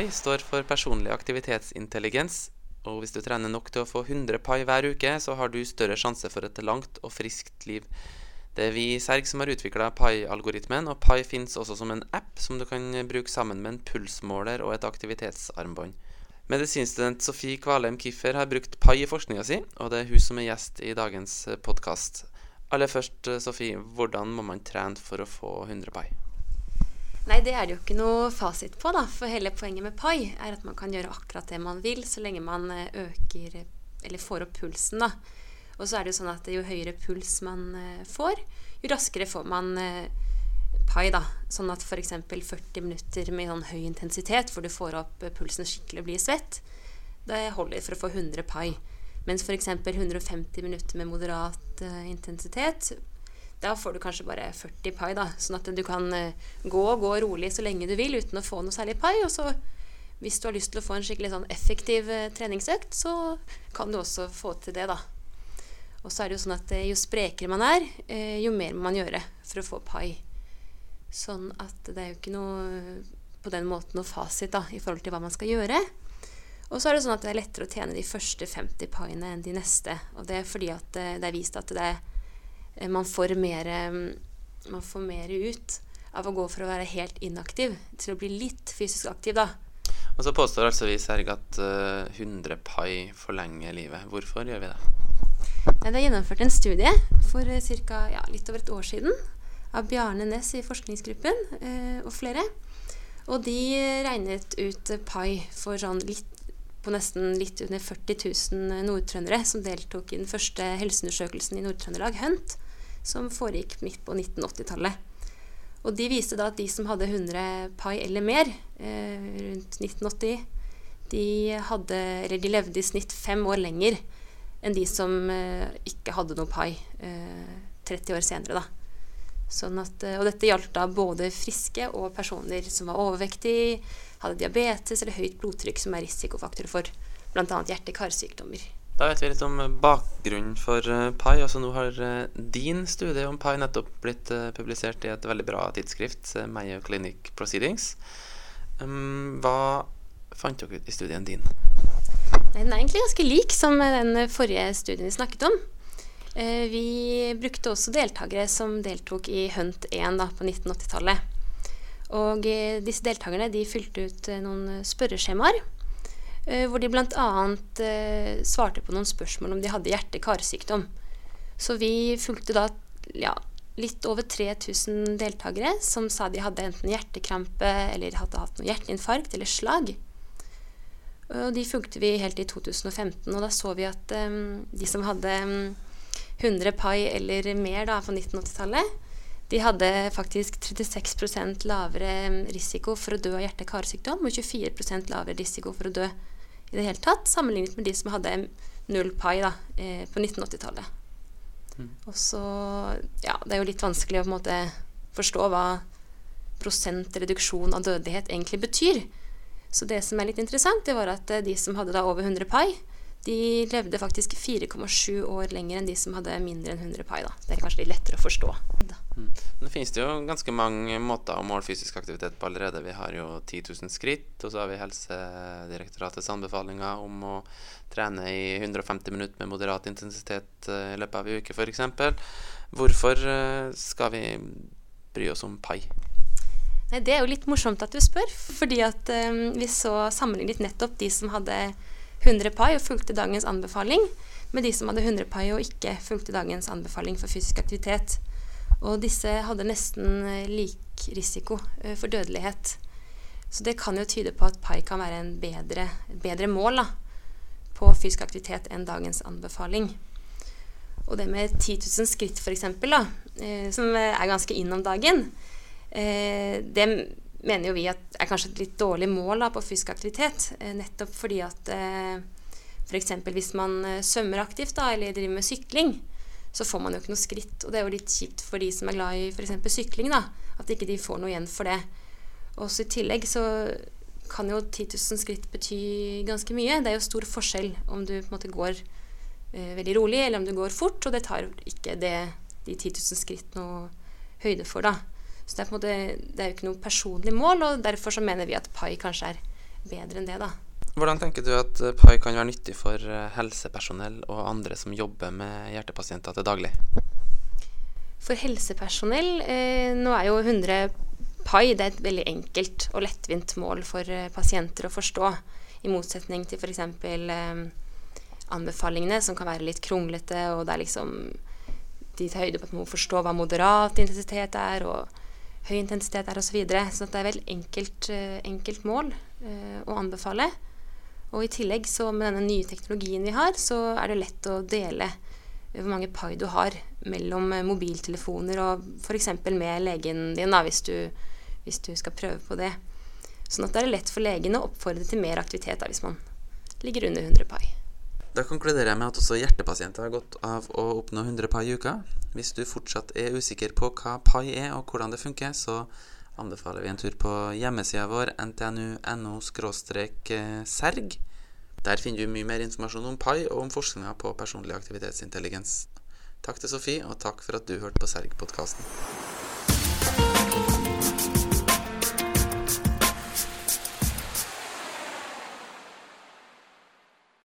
PAI står for personlig aktivitetsintelligens. Og hvis du trener nok til å få 100 PAI hver uke, så har du større sjanse for et langt og friskt liv. Det er vi i Serg som har utvikla PAI-algoritmen, og PAI finnes også som en app som du kan bruke sammen med en pulsmåler og et aktivitetsarmbånd. Medisinstudent Sofie Kvalheim Kiffer har brukt PAI i forskninga si, og det er hun som er gjest i dagens podkast. Aller først, Sofie, hvordan må man trene for å få 100 PAI? Nei, det er det jo ikke noe fasit på, da. For hele poenget med PAI er at man kan gjøre akkurat det man vil, så lenge man øker eller får opp pulsen, da. Og så er det jo sånn at jo høyere puls man eh, får, jo raskere får man eh, pai. da. Sånn at f.eks. 40 minutter med sånn høy intensitet, hvor du får opp eh, pulsen skikkelig og blir svett, det holder for å få 100 pai. Mens f.eks. 150 minutter med moderat intensitet, da får du kanskje bare 40 pai. da, Sånn at du kan uh, gå og gå rolig så lenge du vil uten å få noe særlig pai. Og så hvis du har lyst til å få en skikkelig sånn effektiv uh, treningsøkt, så kan du også få til det, da. Og så er det jo sånn at eh, jo sprekere man er, eh, jo mer må man gjøre for å få pai. Sånn at det er jo ikke noe på den måten noe fasit da, i forhold til hva man skal gjøre. Og så er det sånn at det er lettere å tjene de første 50 paiene enn de neste. Og det er fordi at eh, det er vist at det er, man, får mer, man får mer ut av å gå fra å være helt inaktiv til å bli litt fysisk aktiv, da. Og så påstår altså vi Serg at 100 pai forlenger livet. Hvorfor gjør vi det? Det er gjennomført en studie for eh, ca. Ja, litt over et år siden av Bjarne Næss i forskningsgruppen eh, og flere. Og de regnet ut pai for sånn litt, på nesten litt under 40 000 nordtrøndere som deltok i den første helseundersøkelsen i Nord-Trøndelag, HUNT, som foregikk midt på 1980-tallet. Og de viste da at de som hadde 100 pai eller mer eh, rundt 1980, de, hadde, de levde i snitt fem år lenger enn de som eh, ikke hadde noe pai eh, 30 år senere. Sånn at, eh, og dette gjaldt da både friske og personer som var overvektige, hadde diabetes eller høyt blodtrykk, som er risikofaktorer for bl.a. hjerte-karsykdommer. Da vet vi litt om bakgrunnen for uh, pai. Altså, nå har uh, din studie om pai nettopp blitt publisert i et veldig bra tidsskrift, Mayo Clinic Proceedings. Um, hva fant dere ut i studien din? Den er egentlig ganske lik som den forrige studien vi snakket om. Eh, vi brukte også deltakere som deltok i Hunt 1 da, på 1980-tallet. Og eh, disse deltakerne de fylte ut eh, noen spørreskjemaer. Hvor de bl.a. svarte på noen spørsmål om de hadde hjerte-karsykdom. Så vi fulgte da ja, litt over 3000 deltakere som sa de hadde enten hjertekrampe eller hadde hatt noe hjerteinfarkt eller slag. Og de fulgte vi helt i 2015, og da så vi at um, de som hadde um, 100 pai eller mer da, på 1980-tallet, de hadde faktisk 36% lavere risiko for å dø av hjerte-karsykdom og 24% lavere risiko for å dø i det hele tatt, sammenlignet med de som hadde null pai da, eh, på 1980-tallet. Mm. Og så Ja, det er jo litt vanskelig å på en måte forstå hva prosentreduksjon av dødelighet egentlig betyr. Så det som er litt interessant, det var at eh, de som hadde da over 100 pai, de levde faktisk 4,7 år lenger enn de som hadde mindre enn 100 pai. Da. Det er kanskje litt lettere å forstå. Mm. Det finnes jo ganske mange måter å måle fysisk aktivitet på allerede. Vi har jo 10 000 skritt, og så har vi Helsedirektoratets anbefalinger om å trene i 150 minutter med moderat intensitet eh, i løpet av en uke, f.eks. Hvorfor eh, skal vi bry oss om pai? Nei, Det er jo litt morsomt at du spør. Fordi at um, vi så sammenlignet nettopp de som hadde 100 pai og fulgte dagens anbefaling, med de som hadde 100 pai og ikke fulgte dagens anbefaling for fysisk aktivitet. Og disse hadde nesten eh, lik risiko uh, for dødelighet. Så det kan jo tyde på at pai kan være en bedre, bedre mål da, på fysisk aktivitet enn dagens anbefaling. Og det med 10 000 skritt, f.eks., uh, som er ganske inn om dagen, Eh, det mener jo vi at er kanskje et litt dårlig mål da, på fysisk aktivitet. Eh, nettopp fordi at f.eks. For hvis man eh, svømmer aktivt da, eller driver med sykling, så får man jo ikke noe skritt. Og det er jo litt kjipt for de som er glad i f.eks. sykling, da, at ikke de får noe igjen for det. Også i tillegg så kan jo 10 000 skritt bety ganske mye. Det er jo stor forskjell om du på en måte går eh, veldig rolig, eller om du går fort, og det tar ikke det, de 10 000 skritt noe høyde for, da. Så det er, måte, det er jo ikke noe personlig mål, og derfor så mener vi at pai kanskje er bedre enn det, da. Hvordan tenker du at eh, pai kan være nyttig for eh, helsepersonell og andre som jobber med hjertepasienter til daglig? For helsepersonell eh, Nå er jo 100 pai det er et veldig enkelt og lettvint mål for eh, pasienter å forstå. I motsetning til f.eks. Eh, anbefalingene, som kan være litt kronglete, og det er liksom De tar høyde på at man må forstå hva moderat intensitet er, og høy intensitet er, osv. Så, videre. så det er vel enkelt, eh, enkelt mål eh, å anbefale. Og i tillegg, så med denne nye teknologien vi har, så er det lett å dele hvor mange pai du har mellom eh, mobiltelefoner og f.eks. med legen din, da, hvis du, hvis du skal prøve på det. Sånn at det er lett for legen å oppfordre til mer aktivitet da, hvis man ligger under 100 pai. Da konkluderer jeg med at også hjertepasienter har godt av å oppnå 100 pai i uka. Hvis du fortsatt er usikker på hva pai er og hvordan det funker, så anbefaler vi en tur på hjemmesida vår ntnu.no serg. Der finner du mye mer informasjon om pai og om forskninga på personlig aktivitetsintelligens. Takk til Sofie, og takk for at du hørte på Serg-podkasten.